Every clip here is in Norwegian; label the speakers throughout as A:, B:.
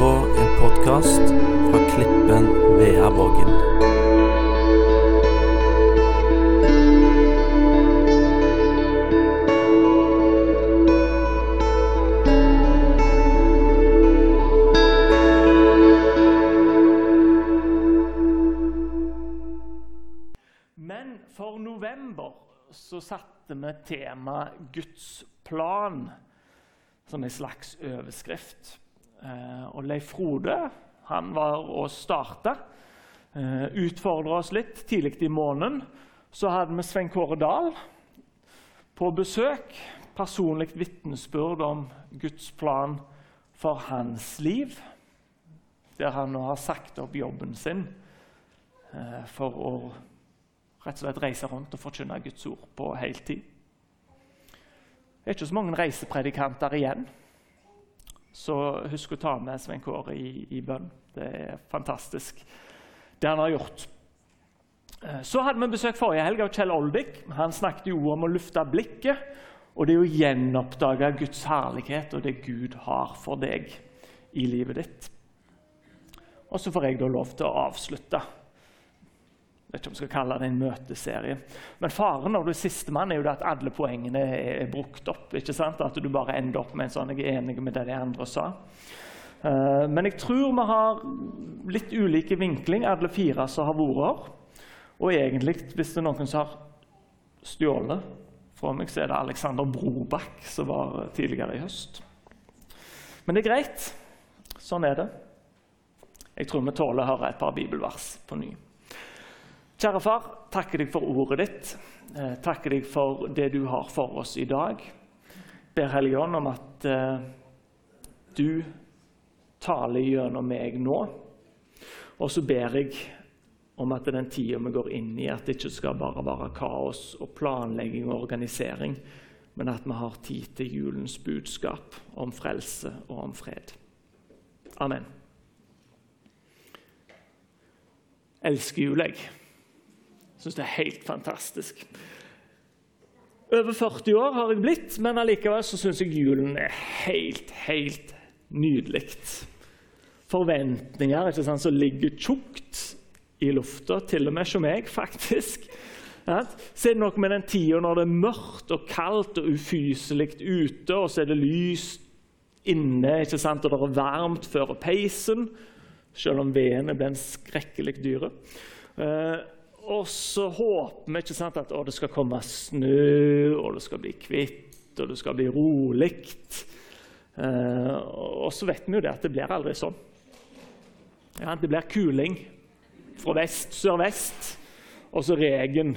A: på en podkast fra Klippen Veaborgen.
B: Men for november så satte vi temaet Guds plan som en slags overskrift. Eh, og Leif Frode han var og starta. Eh, Utfordra oss litt tidlig i måneden. Så hadde vi Svein Kåre Dahl på besøk. Personlig vitnesbyrd om Guds plan for hans liv. Der han nå har sagt opp jobben sin eh, for å rett og slett reise rundt og forkynne Guds ord på heltid. Det er ikke så mange reisepredikanter igjen. Så husk å ta med Svein Kåre i, i bønn. Det er fantastisk, det han har gjort. Eh, Så hadde vi besøk forrige helg av Kjell Oldik. Han snakket jo om å lufte blikket. Og det er å gjenoppdage Guds herlighet og det Gud har for deg i livet ditt. Og så får jeg da lov til å avslutte vet ikke om jeg skal kalle det en møteserie. Men faren når du er sistemann, er jo at alle poengene er brukt opp. ikke sant? At du bare ender opp med en sånn 'jeg er enig med det de andre sa'. Uh, men jeg tror vi har litt ulike vinkling, alle fire som har vært her. Og egentlig, hvis det er noen som har stjålet fra meg, så er det Alexander Brobakk, som var tidligere i høst. Men det er greit. Sånn er det. Jeg tror vi tåler å høre et par bibelvers på ny. Kjære far, takker deg for ordet ditt. Eh, takker deg for det du har for oss i dag. Ber Hellige Ånd om at eh, du taler gjennom meg nå. Og så ber jeg om at den tida vi går inn i, at det ikke skal bare være kaos og planlegging og organisering, men at vi har tid til julens budskap om frelse og om fred. Amen. Elsker jul, jeg. Syns det er helt fantastisk. Over 40 år har jeg blitt, men allikevel så syns jeg julen er helt, helt nydelig. Forventninger ikke sant, som ligger tjukt i lufta, til og med som meg, faktisk. Ja, så er det noe med den tida når det er mørkt og kaldt og ufyselig ute, og så er det lyst inne, ikke sant, og det er varmt før peisen, selv om vedene blir skrekkelig dyre. Eh, og så håper vi ikke sant, at det skal komme snø, og det skal bli kvitt, og det skal bli rolig. Eh, og så vet vi jo det at det blir aldri sånn. Ja, det blir kuling fra vest, sørvest, og så regn.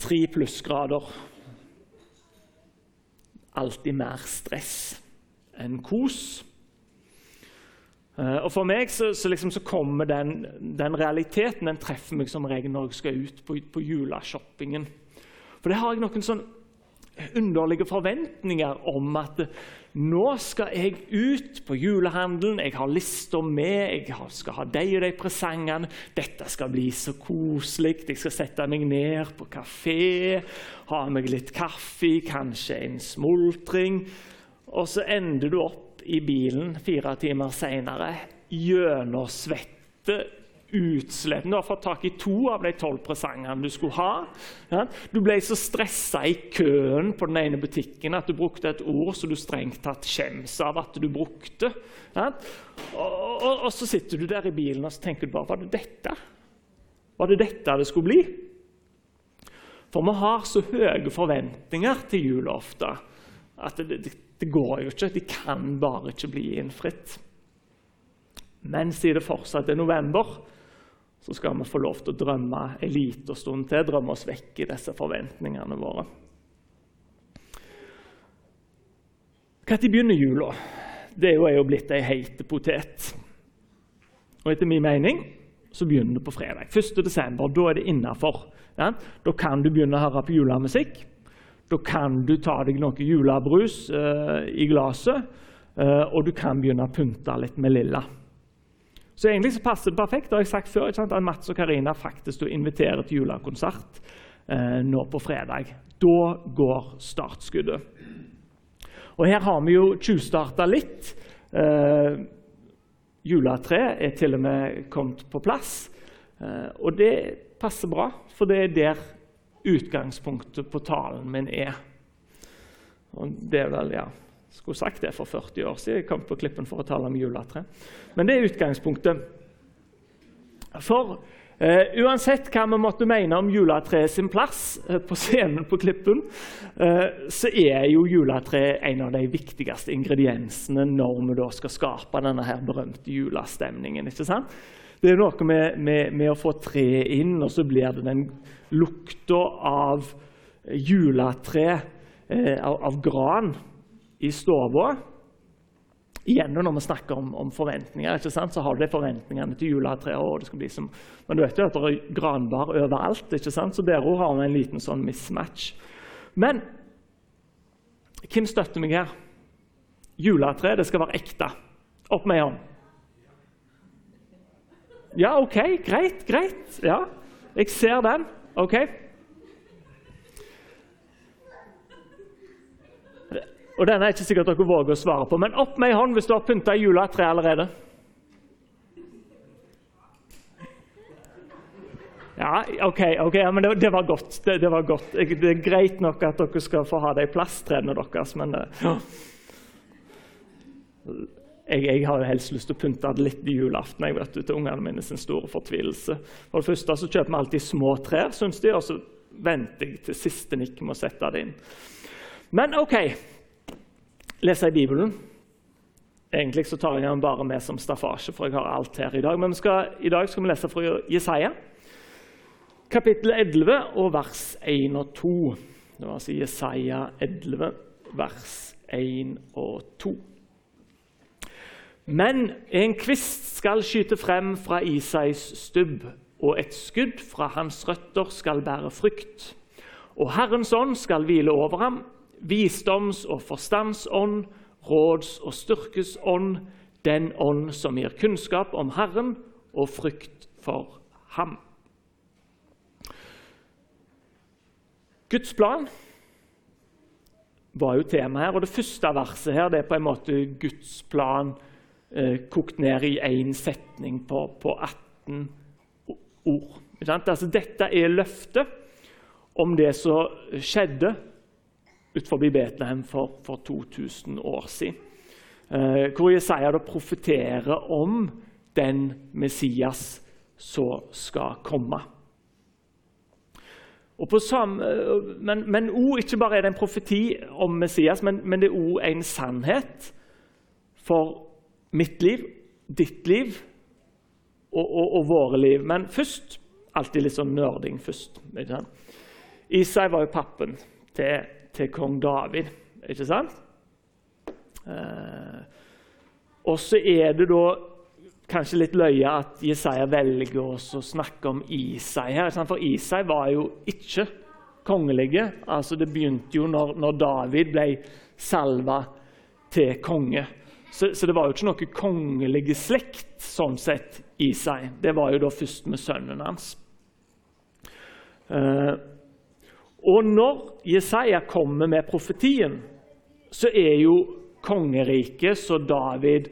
B: Tre plussgrader. Alltid mer stress enn kos. Eh, og For meg så, så, liksom, så kommer den, den, realiteten den treffer meg som regel når jeg skal ut på, på juleshoppingen. For det har jeg noen sånn underlige forventninger om at nå skal jeg ut på julehandelen, jeg har lista med, jeg skal ha de og de presangene. Dette skal bli så koselig. Jeg skal sette meg ned på kafé, ha meg litt kaffe, kanskje en smultring. Og så ender du opp i bilen fire timer seinere, gjennomsvette, utsliten. Du har fått tak i to av de tolv presangene du skulle ha. Ja. Du ble så stressa i køen på den ene butikken at du brukte et ord som du strengt tatt skjems av at du brukte. Ja. Og, og, og, så sitter du der i bilen og tenker du bare Var det dette? Var det dette det skulle bli? For vi har så høye forventninger til ofte at det, det det går jo ikke. De kan bare ikke bli innfridd. Men siden det fortsatt er november, så skal vi få lov til å drømme en liten stund til. Drømme oss vekk i disse forventningene våre. Når begynner jula? Det er jo blitt ei heit potet. Og etter min mening så begynner det på fredag. 1. desember, Da er det innafor. Ja? Da kan du begynne å høre på julemusikk. Da kan du ta deg noe julebrus eh, i glasset, eh, og du kan begynne å pynte litt med lilla. Så egentlig så passer det perfekt. Det har jeg sagt før, at Mats og Karina faktisk inviterer til julekonsert eh, nå på fredag. Da går startskuddet. Og Her har vi jo tjuvstarta litt. Eh, Juletreet er til og med kommet på plass. Eh, og det passer bra, for det er der utgangspunktet på talen min er. Og det er vel, ja, Skulle sagt det for 40 år siden. Jeg kom på Klippen for å tale om juletre. Men det er utgangspunktet. For Uh, uansett hva vi måtte mene om juletreet sin plass uh, på scenen på Klippen, uh, så er jo juletreet en av de viktigste ingrediensene når vi da skal skape denne her berømte julestemningen. ikke sant? Det er noe med, med, med å få treet inn, og så blir det den lukta av juletre, av, av gran, i stua. Igjen når vi snakker om, om forventninger, så har du de forventningene til juletreet. Men du vet jo at det er granbar overalt, så der har vi en liten sånn mismatch. Men hvem støtter meg her? Juletreet skal være ekte. Opp med ei hånd. Ja, OK, greit, greit. Ja, jeg ser den. OK. Og Den er ikke sikkert dere våger å svare på, men opp med ei hånd hvis du har pynta juletre allerede. Ja, OK, ok, ja, men det, det, var godt. Det, det, var godt. Det er greit nok at dere skal få ha de plasttrærne deres, men eh, ja. Jeg, jeg, har helst lyst til å pynte det litt i julaften jeg vet til ungene mine sin store fortvilelse. For det første så kjøper vi alltid små trær, syns de, og så venter jeg til siste nikk med å sette det inn. Men OK, lese i Bibelen. Egentlig så tar jeg den bare med som staffasje, for jeg har alt her i dag. Men skal, i dag skal vi lese fra Jesaja, kapittel 11 og vers 1 og 2. Det var altså Jesaja 11, vers 1 og 2. Men en kvist skal skyte frem fra Isais stubb, og et skudd fra hans røtter skal bære frykt. Og Herrens ånd skal hvile over ham, visdoms- og forstandsånd, råds- og styrkesånd, den ånd som gir kunnskap om Herren og frykt for ham. Guds plan var jo tema her. og Det første verset her det er på en måte Guds plan eh, kokt ned i én setning på, på 18 ord. Altså, dette er løftet om det som skjedde utenfor Betlehem for, for 2000 år siden. Eh, hvor Jesaja profeterer om den Messias som skal komme. Samme, men, men o, ikke bare er det en profeti om Messias, men, men det er òg en sannhet for mitt liv, ditt liv og, og, og, våre liv. Men først Alltid litt sånn nerding først. Isai var jo pappen til til kong David. Ikke sant? Eh, og så er det da kanskje litt løye at Jesaja velger å snakke om Isai her. For Isai var jo ikke kongelige. Altså, det begynte jo når, når David ble salva til konge. Så, så, det var jo ikke noe kongelig slekt sånn sett, i seg. Det var jo da først med sønnen hans. Eh, og når Jesaja kommer med profetien, så er jo kongeriket som David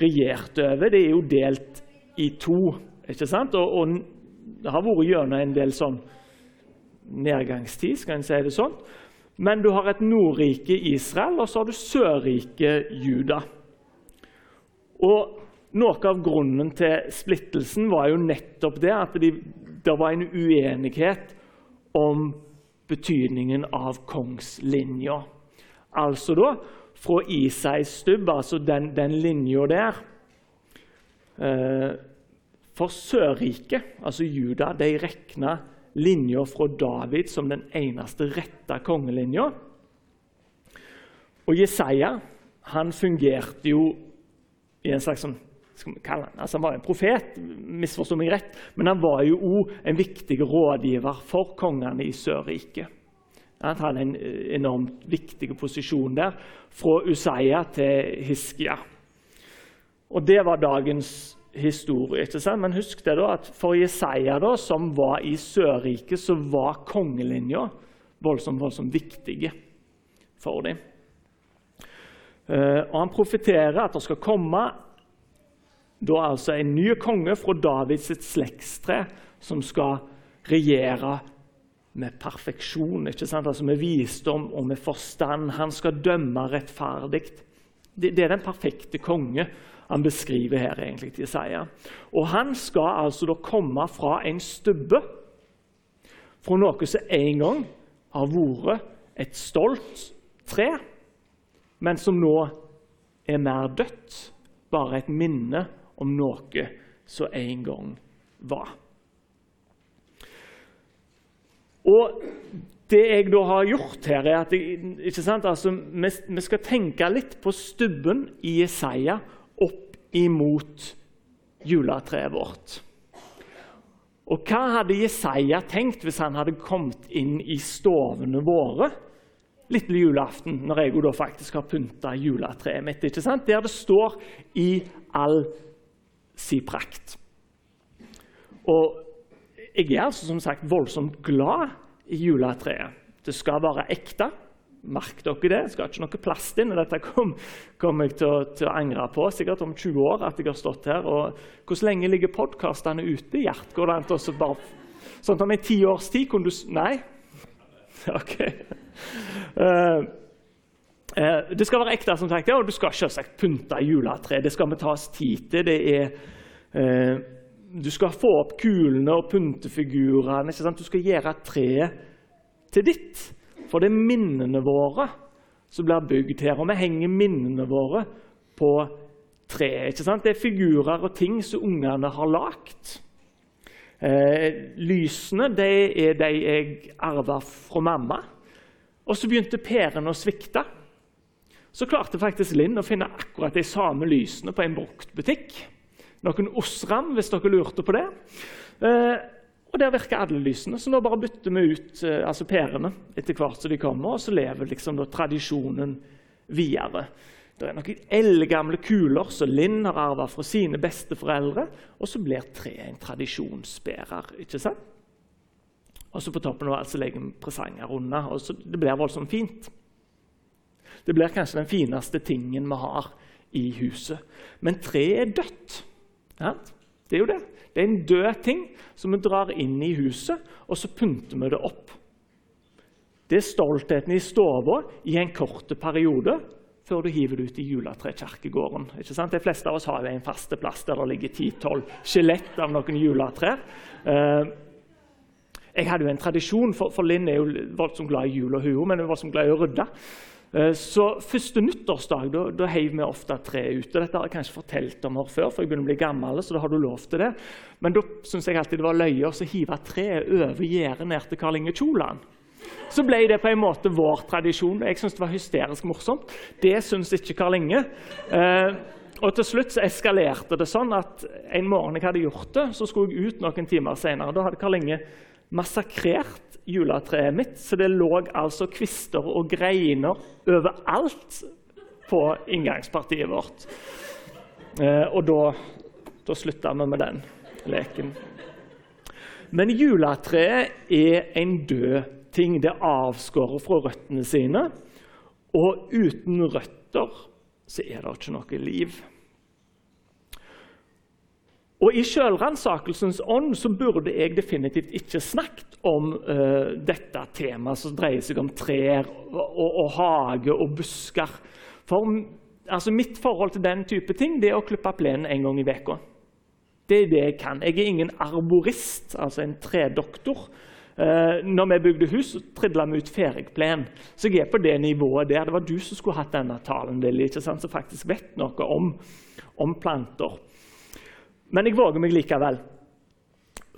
B: regjerte over, det er jo delt i to. ikke sant? Og, og det har vært gjennom en del sånn nedgangstid, skal en si det sånn. Men du har et Nordrike Israel, og så har du Sørriket Juda. Og Noe av grunnen til splittelsen var jo nettopp det at det de var en uenighet om betydningen av kongslinja. Altså da fra Isais stubb, altså den, den linja der. Eh, for Sørriket, altså Juda, de regna linja fra David som den eneste rette kongelinja. Og Jesaja han fungerte jo i en slags sånn han, altså han var en profet, misforstå meg rett, men han var jo òg en viktig rådgiver for kongene i Sørriket. Han hadde en eh, enormt viktig posisjon der, fra Usaya til Hiskia. Og Det var dagens historie. Men husk det da, at for Jesaja, da, som var i Sørriket, så var kongelinja voldsomt, voldsomt viktige for dem. Uh, og Han profeterer at det skal komme da altså en ny konge fra Davids slektstre som skal regjere med perfeksjon, ikke sant? Altså med visdom og med forstand. Han skal dømme rettferdig. Det, er den perfekte konge han beskriver her. egentlig Isaiah. Og Han skal altså da komme fra en stubbe, fra noe som en gang har vært et stolt tre, men som nå er mer dødt, bare et minne om noe som en gang var. Og det jeg da har gjort her, er at jeg, altså, vi, vi, skal tenke litt på stubben i Jesaja opp imot juletreet vårt. Og hva hadde Jesaja tenkt hvis han hadde kommet inn i stovene våre lille julaften, når jeg da faktisk har pynta juletreet mitt? ikke sant? Der det står i all si prakt. Og jeg er altså som sagt voldsomt glad i juletreet. Det skal være ekte. Merk dere det. Det skal ikke noe plast inn. Dette kommer kom jeg til å, til å, angre på sikkert om 20 år. at jeg har stått her. Og Hvor lenge ligger podkastene ute? Gjert, går det an å bare Sånn om i tiårs tid kunne du Nei? OK. Uh, uh, det skal være ekte, som sagt, og du skal selvsagt pynte juletre. Det skal vi ta oss tid til. Er uh, du skal få opp kulene og pyntefigurene. Du skal gjøre treet til ditt. For det er minnene våre som blir bygd her. Og vi henger minnene våre på treet. Det er figurer og ting som ungene har lagd. Eh, lysene det er de jeg arva fra mamma. Og så begynte pærene å svikte. Så klarte faktisk Linn å finne akkurat de samme lysene på en bruktbutikk noen Osram, hvis dere lurte på det. Eh, og Der virker alle lysene, så nå bare bytter vi ut eh, altså pærene etter hvert som de kommer, og så lever liksom da tradisjonen videre. Det er noen eldgamle kuler som Linn har arva fra sine besteforeldre. Og så blir treet en tradisjonsbærer. ikke sant? Og så på toppen av alt så legger vi presanger unna. og så Det blir voldsomt fint. Det blir kanskje den fineste tingen vi har i huset. Men treet er dødt. Ja, det er jo det. Det er en død ting som vi drar inn i huset, og så pynter vi det opp. Det er stoltheten i stua i en kort periode før du hiver det ut i juletrekirkegården. De fleste av oss har jo en faste plass der det ligger 10-12 skjelett av noen juletrær. Eh, jeg hadde jo en tradisjon, for, Linn er jo voldsomt glad i jul og hun, men hun var voldsomt glad i å rydde. Eh, så Første nyttårsdag da, da heiv vi ofte treet ute. Dette har jeg kanskje fortalt om her før, for jeg begynner å bli gammel. så da har du lov til det. Men da syns jeg alltid det var løye å hive treet over gjerdet ned til Karl Inge Kjoland. Så ble det på en måte vår tradisjon. Jeg syntes det var hysterisk morsomt. Det syns ikke Karl Inge. Eh, og til slutt så eskalerte det sånn at en morgen jeg hadde gjort det, så skulle jeg ut noen timer senere. Da hadde Karl Inge massakrert juletreet mitt, så det lå altså kvister og greiner overalt på inngangspartiet vårt. Eh, og da, da slutta vi med den leken. Men juletreet er en død ting. Det er avskåret fra røttene sine. Og uten røtter så er det ikke noe liv. Og I sjølransakelsens ånd så burde jeg definitivt ikke snakket om uh, dette temaet som dreier seg om trær og, og hage og busker. For altså, Mitt forhold til den type ting det er å klippe plenen en gang i uka. Det er det jeg kan. Jeg er ingen arborist, altså en tredoktor. Uh, når vi bygde hus, tridla vi ut ferigplen. Så jeg er på det nivået der. Det var du som skulle hatt denne talen, Lili, som faktisk vet noe om, om planter. Men jeg våger meg likevel.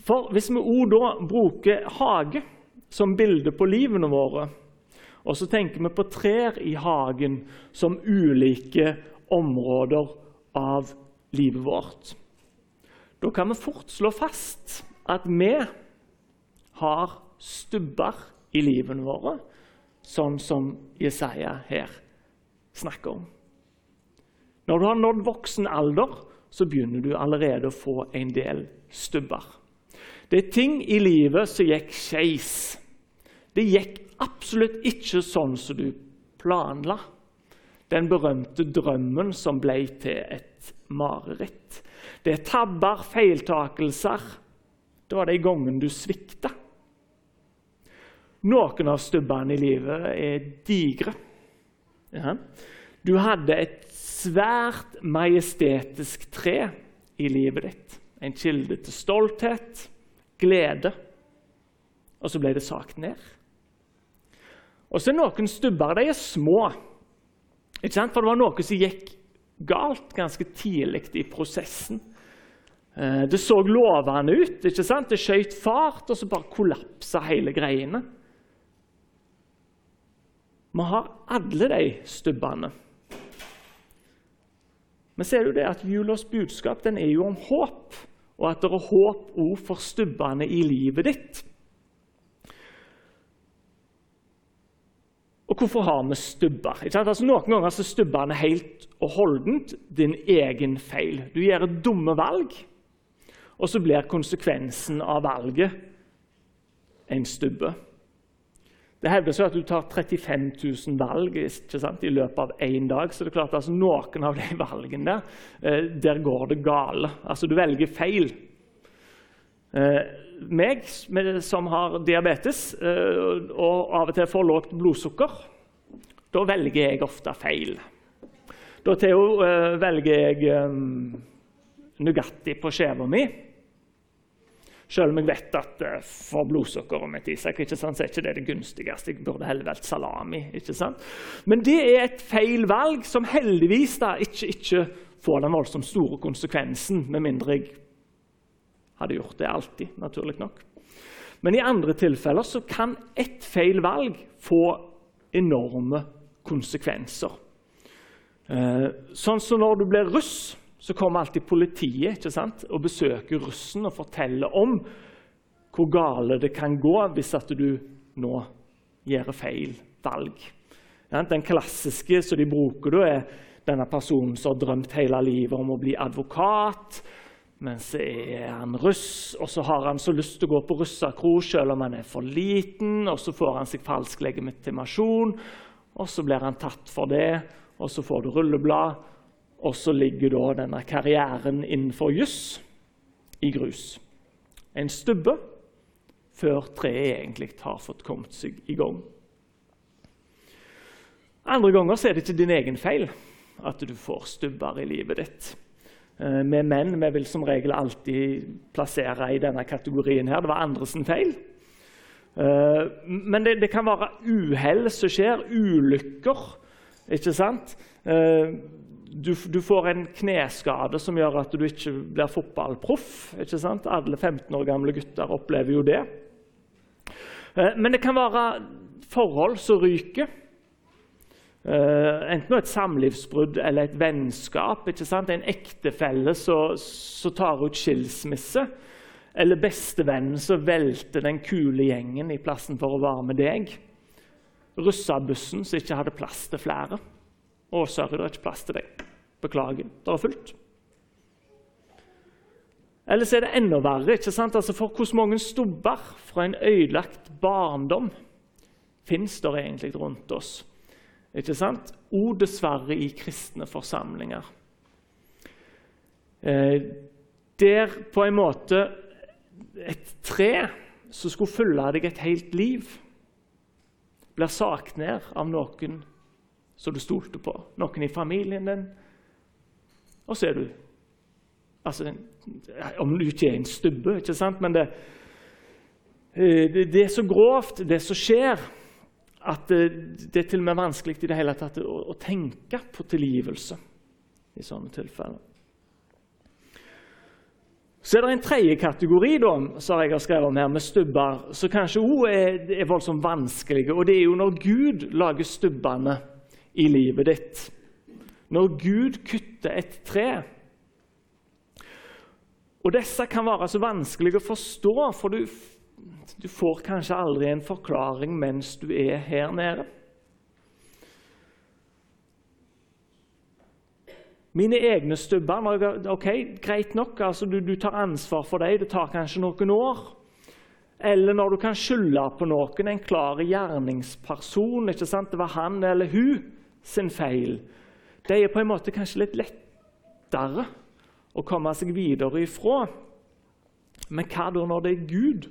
B: For hvis vi òg da bruker hage som bilde på livene våre, og så tenker vi på trær i hagen som ulike områder av livet vårt, da kan vi fort slå fast at vi har stubber i livene våre, sånn som Jesaja her snakker om. Når du har nådd voksen alder, så begynner du allerede å få en del stubber. Det er ting i livet som gikk skeis. Det gikk absolutt ikke sånn som du planla. Den berømte drømmen som ble til et mareritt. Det er tabber, feiltakelser. Det var de gangene du svikta. Noen av stubbene i livet er digre. Ja. Du hadde et svært majestetisk tre i livet ditt. En kilde til stolthet, glede. Og så ble det sagt ned. Og så er noen stubber de er små. For det var noe som gikk galt ganske tidlig i prosessen. Eh, det så lovende ut. Det skjøt fart, og så bare kollapsa hele greiene. Vi har alle de stubbene. Men ser du det at julas budskap den er jo om håp, og at det er håp òg for stubbene i livet ditt. Og hvorfor har vi stubber? Altså, noen ganger er stubbene helt og holdent din egen feil. Du gjør et dumme valg, og så blir konsekvensen av valget en stubbe. Det hevdes jo at du tar 35 000 valg i løpet av én dag. så det er klart altså, Noen av de valgene der, eh, der går det gale. Altså, du velger feil. Eh, meg som har diabetes eh, og av og til får lågt blodsukker, da velger jeg ofte feil. Da Theo, velger jeg Nugatti på skiva mi. Selv om jeg vet at uh, for blodsukkeret mitt Isak, ikke sant, så er ikke det det gunstigste. Jeg burde heller valgt salami. ikke sant? Men det er et feil valg som heldigvis da ikke, ikke får den voldsomt store konsekvensen, med mindre jeg hadde gjort det alltid, naturlig nok. Men i andre tilfeller så kan ett feil valg få enorme konsekvenser. Uh, sånn som når du blir russ så kommer alltid politiet ikke sant, og besøker russen og forteller om hvor gale det kan gå hvis at du nå gjør feil valg. Den klassiske som de bruker, er denne personen som har drømt hele livet om å bli advokat. Men så er han russ, og så har han så lyst til å gå på russakro selv om han er for liten. og Så får han seg falsk legitimasjon, og så blir han tatt for det. Og så får du rulleblad, og så ligger da denne karrieren innenfor juss i grus. En stubbe før treet egentlig har fått kommet seg i gang. Andre ganger er det ikke din egen feil at du får stubber i livet ditt. Med vi menn vi vil som regel alltid plassere i denne kategorien. her. Det var andres feil. Eh, men det, det kan være uhell som skjer, ulykker. ikke sant? Du, du, får en kneskade som gjør at du ikke blir fotballproff. ikke sant? Alle 15 år gamle gutter opplever jo det. Eh, men det kan være forhold som ryker. Eh, enten et samlivsbrudd eller et vennskap. ikke sant? En ektefelle som tar ut skilsmisse. Eller bestevennen som velter den kule gjengen i plassen for å være med deg. Russebussen som ikke hadde plass til flere. Å, sorry, det er ikke plass til deg. Beklager, det er fullt. Eller så er det enda verre. ikke sant? Altså for Hvor mange stubber fra en ødelagt barndom fins det egentlig rundt oss? Ikke sant? Og dessverre i kristne forsamlinger. Eh, der på en måte et tre som skulle følge deg et helt liv, blir sagt ned av noen som du stolte på. Noen i familien din. Og så er du altså, Om du ikke er en stubbe, ikke sant? Men det, eh, det, er så grovt, det som skjer, at det, det, er til og med vanskelig i det hele tatt å, å tenke på tilgivelse i sånne tilfeller. Så er det en tredje kategori da, som jeg har skrevet om her, med stubber, som kanskje òg er, er voldsomt vanskelige. Og det er jo når Gud lager stubbene i livet ditt. Når Gud kutter et tre. Og Disse kan være så vanskelige å forstå, for du, du får kanskje aldri en forklaring mens du er her nede. Mine egne stubber ok, Greit nok, altså du, du tar ansvar for dem. Det tar kanskje noen år. Eller når du kan skylde på noen, en klar gjerningsperson. ikke sant? Det var han eller hun sin feil. De er på en måte kanskje litt lettere å komme seg videre ifra. Men hva da når det er Gud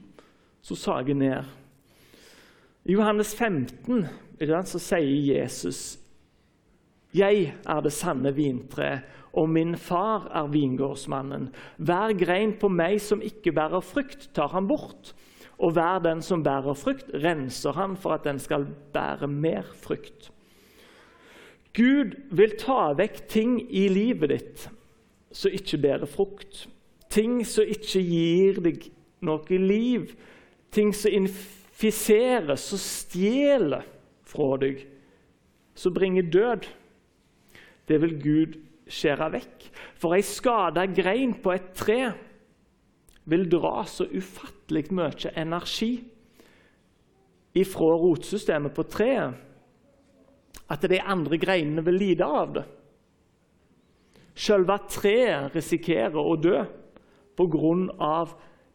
B: som sager ned? I Johannes 15 så sier Jesus jeg er det sanne vintre, og min far er vingårdsmannen. Hver grein på meg som ikke bærer frukt, tar han bort. Og hver den som bærer frukt, renser han for at den skal bære mer frukt. Gud vil ta vekk ting i livet ditt som ikke bærer frukt. Ting som ikke gir deg noe liv. Ting som infiserer, som stjeler fra deg, som bringer død. Det vil Gud skjære vekk. For ei skada grein på et tre vil dra så ufattelig mye energi ifra rotsystemet på treet at de andre greinene vil lide av det. Selve treet risikerer å dø pga.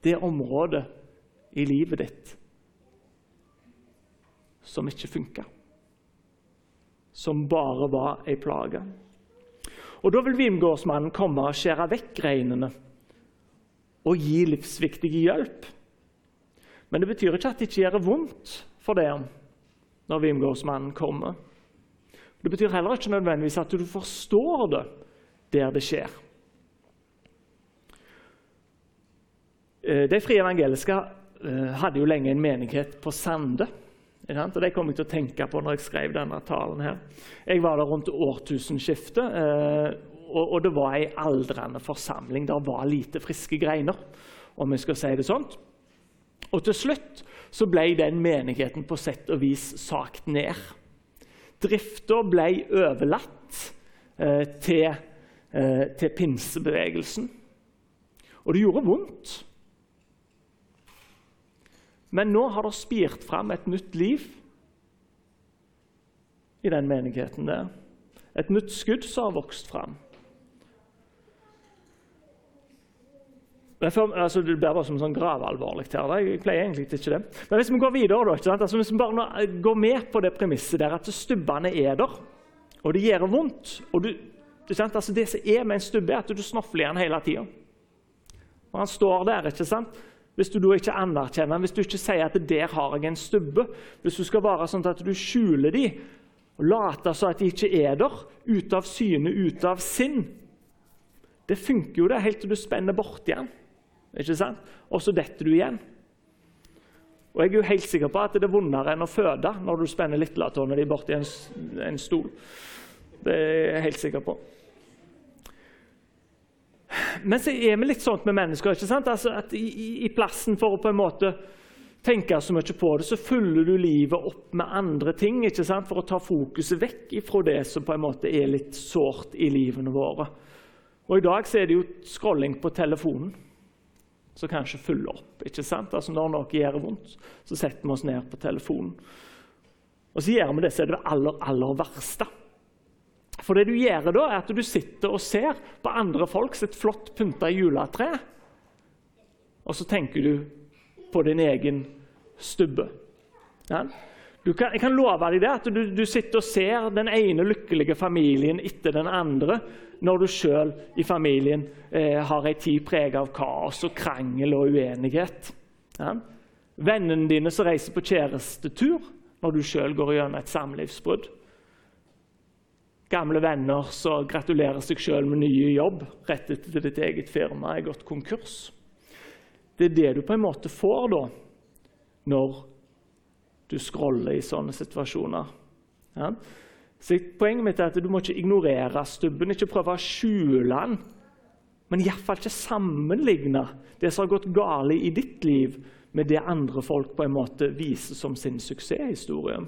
B: det området i livet ditt som ikke funka. Som bare var ei plage. Og Da vil vingårdsmannen komme og skjære vekk greinene og gi livsviktig hjelp. Men det betyr ikke at det ikke gjør vondt for dem når vingårdsmannen kommer. Det betyr heller ikke nødvendigvis at du forstår det der det skjer. Eh, de frie evangeliske eh, hadde jo lenge en menighet på Sande. Og Det kom jeg til å tenke på når jeg skrev denne talen. her. Jeg var der rundt årtusenskiftet, eh, og det var ei aldrende forsamling. Det var lite friske greiner, om jeg skal si det sånn. Og til slutt så ble den menigheten på sett og vis sagt ned. Drifta ble overlatt eh, til, eh, til, pinsebevegelsen. Og det gjorde vondt. Men nå har det spirt fram et nytt liv i den menigheten der. Et nytt skudd som har vokst fram. Altså, det blir bare som sånn gravalvorlig her. Jeg pleier egentlig ikke det. Men hvis vi går videre, da, altså, hvis vi bare går med på det premisset der at stubbene er der, og det gjør vondt og du, altså, Det som er med en stubbe, er at du snofler den hele tida. Han står der. ikke sant? Hvis du da ikke anerkjenner hvis du ikke sier at 'der har jeg en stubbe', hvis du skal være sånn at du skjuler dem og later som at de ikke er der, ute av syne, ute av sinn Det funker jo det helt til du spenner borti den. Ikke sant? Og så detter du igjen. Og Jeg er jo helt sikker på at det er vondere enn å føde når du spenner lilletåene di borti en, en stol. Det er jeg helt sikker på. Men så er vi litt sånn med mennesker. ikke sant? Altså at i, i, plassen for å på en måte tenke så mye på det, så fyller du livet opp med andre ting ikke sant? for å ta fokuset vekk fra det som på en måte er litt sårt i livene våre. Og I dag så er det jo scrolling på telefonen som kanskje følger opp. ikke sant? Altså Når noe gjør vondt, så setter vi oss ned på telefonen. Og så gjør vi det, så er det aller, aller verste. For det du gjør da, er at du sitter og ser på andre folk sitt flott pynta juletre, og så tenker du på din egen stubbe. Ja? Kan, jeg kan love deg det, at du, du, sitter og ser den ene lykkelige familien etter den andre når du sjøl i familien eh, har ei tid preget av kaos og krangel og uenighet. Ja? Vennene dine som reiser på kjærestetur når du sjøl går gjennom et samlivsbrudd. Gamle venner som gratulerer seg sjøl med nye jobb rett etter ditt eget firma er gått konkurs. Det er det du på en måte får da, når du scroller i sånne situasjoner. Ja? Så Poenget mitt er at du må ikke ignorere stubben, ikke prøve å skjule den. Men iallfall ikke sammenligne det som har gått galt i ditt liv, med det andre folk på en måte viser som sin suksesshistorie.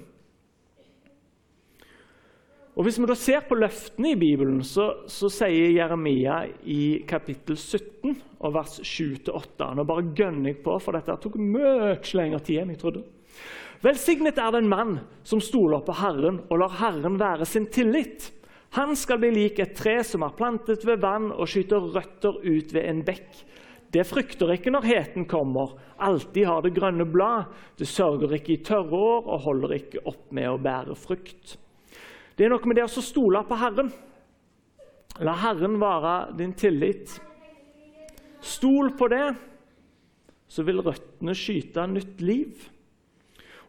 B: Og Hvis vi da ser på løftene i Bibelen, så, så sier Jeremia i kapittel 17 og vers 7-8 Nå bare gønner jeg på, for dette tok mye lengre tid enn jeg trodde. Velsignet er den mann som stoler på Herren og lar Herren være sin tillit. Han skal bli lik et tre som er plantet ved vann og skyter røtter ut ved en bekk. Det frykter ikke når heten kommer, alltid har det grønne blad. Det sørger ikke i tørre år og holder ikke opp med å bære frukt. Det er noe med det å stole på Herren. La Herren være din tillit. Stol på det, så vil røttene skyte nytt liv.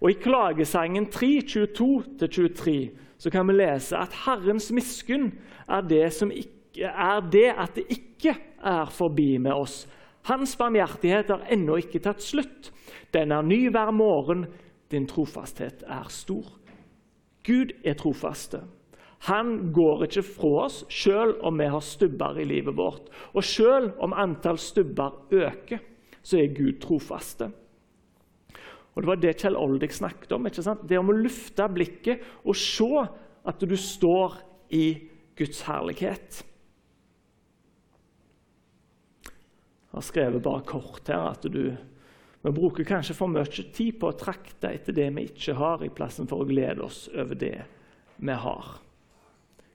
B: Og I klagesangen 3, 22-23 så kan vi lese at Herrens miskunn er det, ikke, er det at det ikke er forbi med oss. Hans barmhjertighet har ennå ikke tatt slutt. Den er ny hver morgen. Din trofasthet er stor. Gud er trofaste. Han går ikke fra oss selv om vi har stubber i livet vårt. Og selv om antall stubber øker, så er Gud trofaste. Og Det var det Kjell Oldik snakket om. ikke sant? Det om å lufte blikket og se at du står i Guds herlighet. Jeg har skrevet bare kort her at du vi bruker kanskje for mye tid på å trakte etter det vi ikke har, i plassen for å glede oss over det vi har.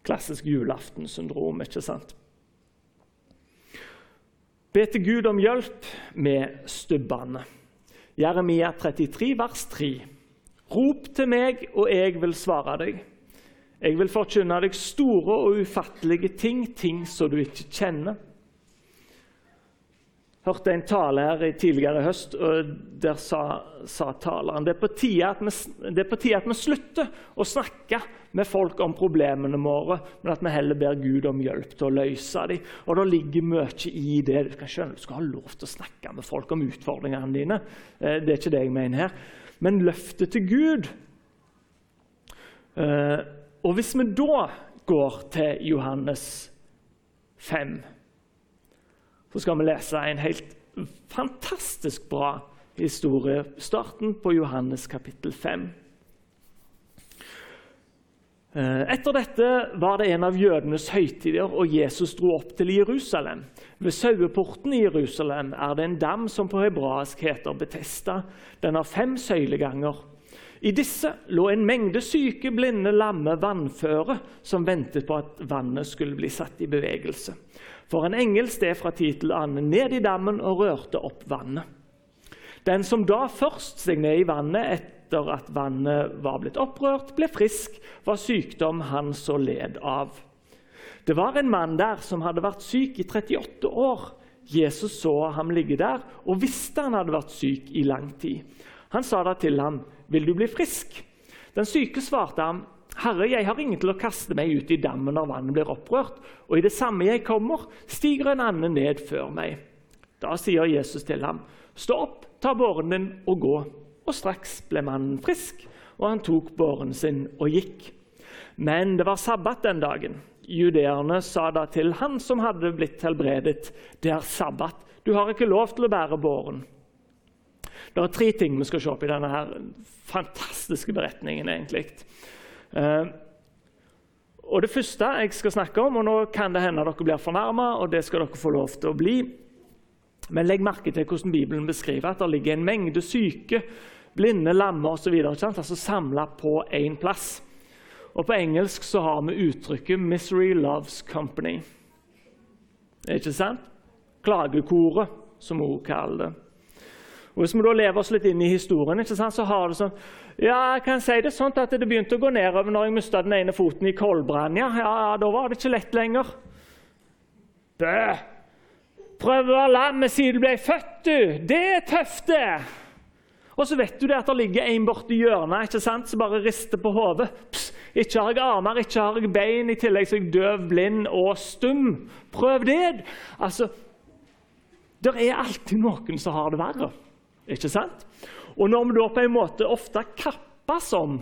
B: Klassisk julaftensyndrom, ikke sant? Be til Gud om hjelp med stubbene. Jeremia 33, vers 3. Rop til meg, og jeg vil svare deg. Jeg vil forkynne deg store og ufattelige ting, ting som du ikke kjenner hørte en tale her tidligere i høst, og der sa, sa taleren det er, på tide at vi, det er på tide at vi slutter å snakke med folk om problemene våre, men at vi heller ber Gud om hjelp til å løse dem. Og Det ligger mye i det. Du skal skjønne, du skal ha lov til å snakke med folk om utfordringene dine. Eh, det er ikke det jeg mener her. Men løftet til Gud eh, Og hvis vi da går til Johannes 5 så skal vi lese en helt fantastisk bra historie. Starten på Johannes kapittel 5. Eh, etter dette var det en av jødenes høytider, og Jesus dro opp til Jerusalem. Ved saueporten i Jerusalem er det en dam som på hebraisk heter Betesta. Den har fem søyleganger. I disse lå en mengde syke, blinde, lamme, vannføre som ventet på at vannet skulle bli satt i bevegelse. For en engel steg fra tid til annen ned i dammen og rørte opp vannet. Den som da først steg ned i vannet etter at vannet var blitt opprørt, ble frisk, var sykdom han så led av. Det var en mann der som hadde vært syk i 38 år. Jesus så ham ligge der og visste han hadde vært syk i lang tid. Han sa da til ham, 'Vil du bli frisk?' Den syke svarte ham, 'Herre, jeg har ingen til å kaste meg ut i dammen når vannet blir opprørt.' 'Og i det samme jeg kommer, stiger en annen ned før meg.' Da sier Jesus til ham, 'Stå opp, ta båren din og gå.' Og straks ble mannen frisk, og han tok båren sin og gikk. Men det var sabbat den dagen. Judeerne sa da til han som hadde blitt helbredet, 'Det er sabbat, du har ikke lov til å bære båren.' Det er tre ting vi skal se opp i denne fantastiske beretningen. egentlig. Uh, og Det første jeg skal snakke om, og nå kan det hende dere blir fornærma, og det skal dere få lov til å bli, men legg merke til hvordan Bibelen beskriver at det ligger en mengde syke, blinde, lamme osv. Altså samla på én plass. Og På engelsk så har vi uttrykket 'Misery loves company'. Ikke sant? Klagekoret, som hun kaller det. Og Hvis vi da lever oss litt inn i historien, så har det sånn ja, jeg kan si det sånn at det begynte å gå nedover når jeg mista den ene foten i koldbrann. Ja, ja, da var det ikke lett lenger. Bø! Prøv å være lam siden du ble født, du! Det er tøft, det! Og så vet du det at det ligger en borti hjørnet ikke sant, som bare rister på hodet. Ikke har jeg armer, ikke har jeg bein, i tillegg så er jeg døv, blind og stum. Prøv det! Altså, Det er alltid noen som har det verre. Ikke sant? Og når vi da på en måte ofte kappes om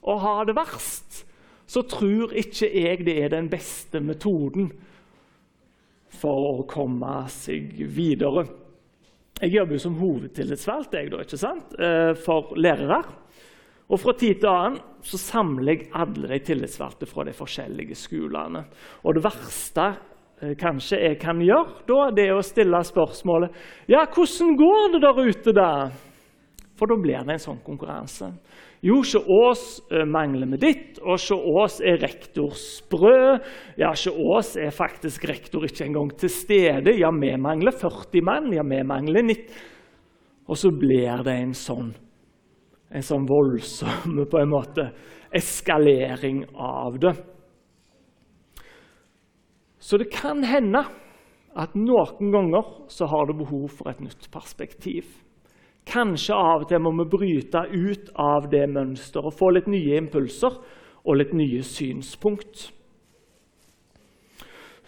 B: å ha det verst, så tror ikke jeg det er den beste metoden for å komme seg videre. Jeg jobber jo som hovedtillitsvalgt jeg da, ikke sant? Eh, for lærere. Og Fra tid til annen så samler jeg alle de tillitsvalgte fra de forskjellige skolene. Og Det verste eh, kanskje jeg kan gjøre, da, det er å stille spørsmålet ja, hvordan går det der ute. da? For da blir det en sånn konkurranse. Jo, se oss eh, mangler vi ditt, og se oss er rektor sprø. Ja, se oss er faktisk rektor ikke engang til stede. Ja, vi mangler 40 mann. Ja, vi mangler 90 Og så blir det en sånn, en sånn voldsom på en måte, eskalering av det. Så det kan hende at noen ganger så har du behov for et nytt perspektiv. Kanskje av og til må vi bryte ut av det mønsteret og få litt nye impulser og litt nye synspunkt.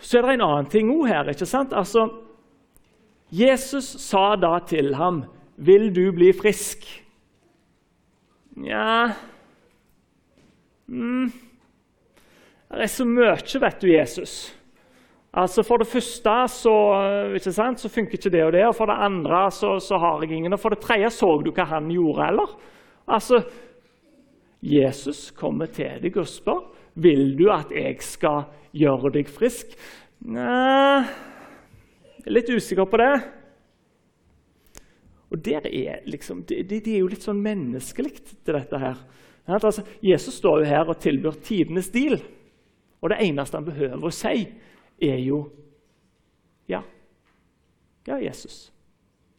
B: Så er det en annen ting òg her. ikke sant? Altså, Jesus sa da til ham, 'Vil du bli frisk?' Nja mm. Det er så mye, vet du, Jesus. Altså For det første så, ikke sant, så funker ikke det og det, og for det andre så, så har jeg ingen. Og for det tredje så du hva han gjorde, eller? Altså, Jesus kommer til deg og spør vil du at jeg skal gjøre deg frisk. Nei, jeg er litt usikker på det. Og er liksom, det, det, er jo litt sånn menneskelig til dette her. Altså, Jesus står jo her og tilbyr tidenes deal, og det eneste han behøver å si, er jo Ja, ja, Jesus,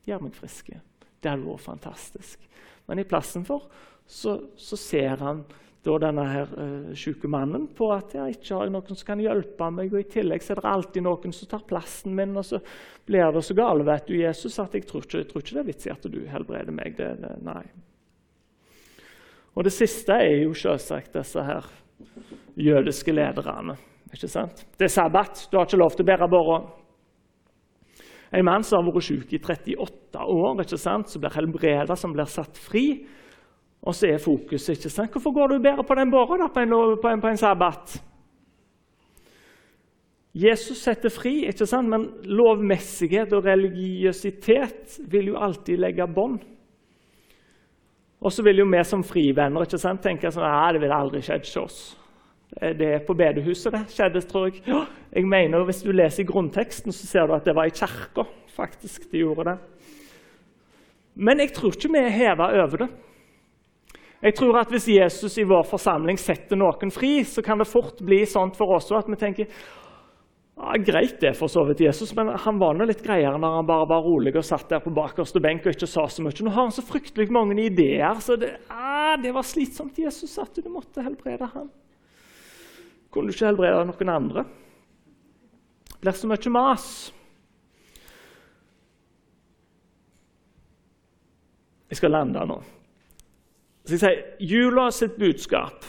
B: gjør meg friske. Det hadde vært fantastisk. Men i plassen for så, så ser han da denne her uh, syke mannen på at jeg ikke har noen som kan hjelpe meg. og I tillegg så er det alltid noen som tar plassen min. Og så blir det så galt vet du, Jesus, at jeg tror ikke, jeg tror ikke det er vits i at du helbreder meg. Det, det, nei. Og det siste er jo selvsagt disse her jødiske lederne. Ikke sant? Det er sabbat. Du har ikke lov til å bære båra. En mann som har vært syk i 38 år, ikke sant? som blir helbreda, som blir satt fri. Og så er fokuset ikke sant? Hvorfor går du og på den båra på, på, på, en sabbat? Jesus setter fri, ikke sant? men lovmessighet og religiøsitet vil jo alltid legge bånd. Og så vil jo vi som frivenner ikke sant, tenke sånn, at det ville aldri skjedd hos oss. Eh, det er på bedehuset det skjedde, tror jeg. Jeg mener, Hvis du leser i grunnteksten, så ser du at det var i kirka faktisk de gjorde det. Men jeg tror ikke vi er heva over det. Jeg tror at Hvis Jesus i vår forsamling setter noen fri, så kan det fort bli sånn for oss at vi tenker ja, Greit det, for så vidt Jesus, men han var nå litt greiere når han bare var rolig og satt der på bakerste benk og ikke sa så mye. Nå har han så fryktelig mange ideer, så det, ja, det var slitsomt Jesus at du måtte helbrede ham. Kunne du ikke helbrede noen andre? Det blir så mye mas. Jeg skal lande nå. Så jeg sier, Jula sitt budskap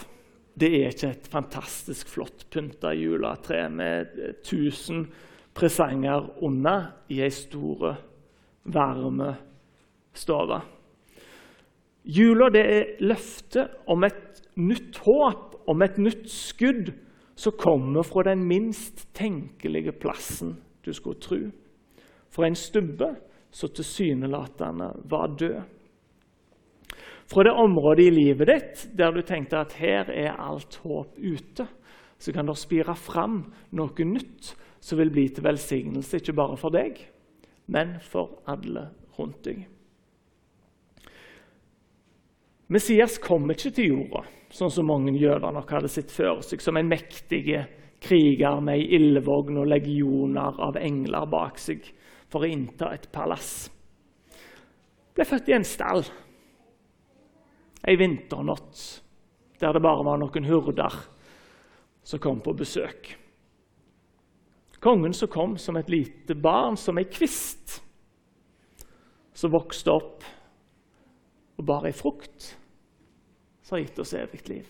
B: det er ikke et fantastisk flott pynta juletre med 1000 presanger under i ei stor, varme stue. Jula det er løftet om et nytt håp, om et nytt skudd som kommer fra den minst tenkelige plassen du skulle tro. Fra en stubbe som tilsynelatende var død. Fra det området i livet ditt der du tenkte at her er alt håp ute, så kan det spire fram noe nytt som vil bli til velsignelse, ikke bare for deg, men for alle rundt deg. Messias kom ikke til jorda sånn som mange jøder nok hadde sett før seg, som en mektig kriger med ei ildvogn og legioner av engler bak seg for å innta et palass. Ble født i en stall ei vinternatt der det bare var noen hurder som kom på besøk. Kongen som kom som et lite barn, som ei kvist, som vokste opp og bar ei frukt som har gitt oss evig liv.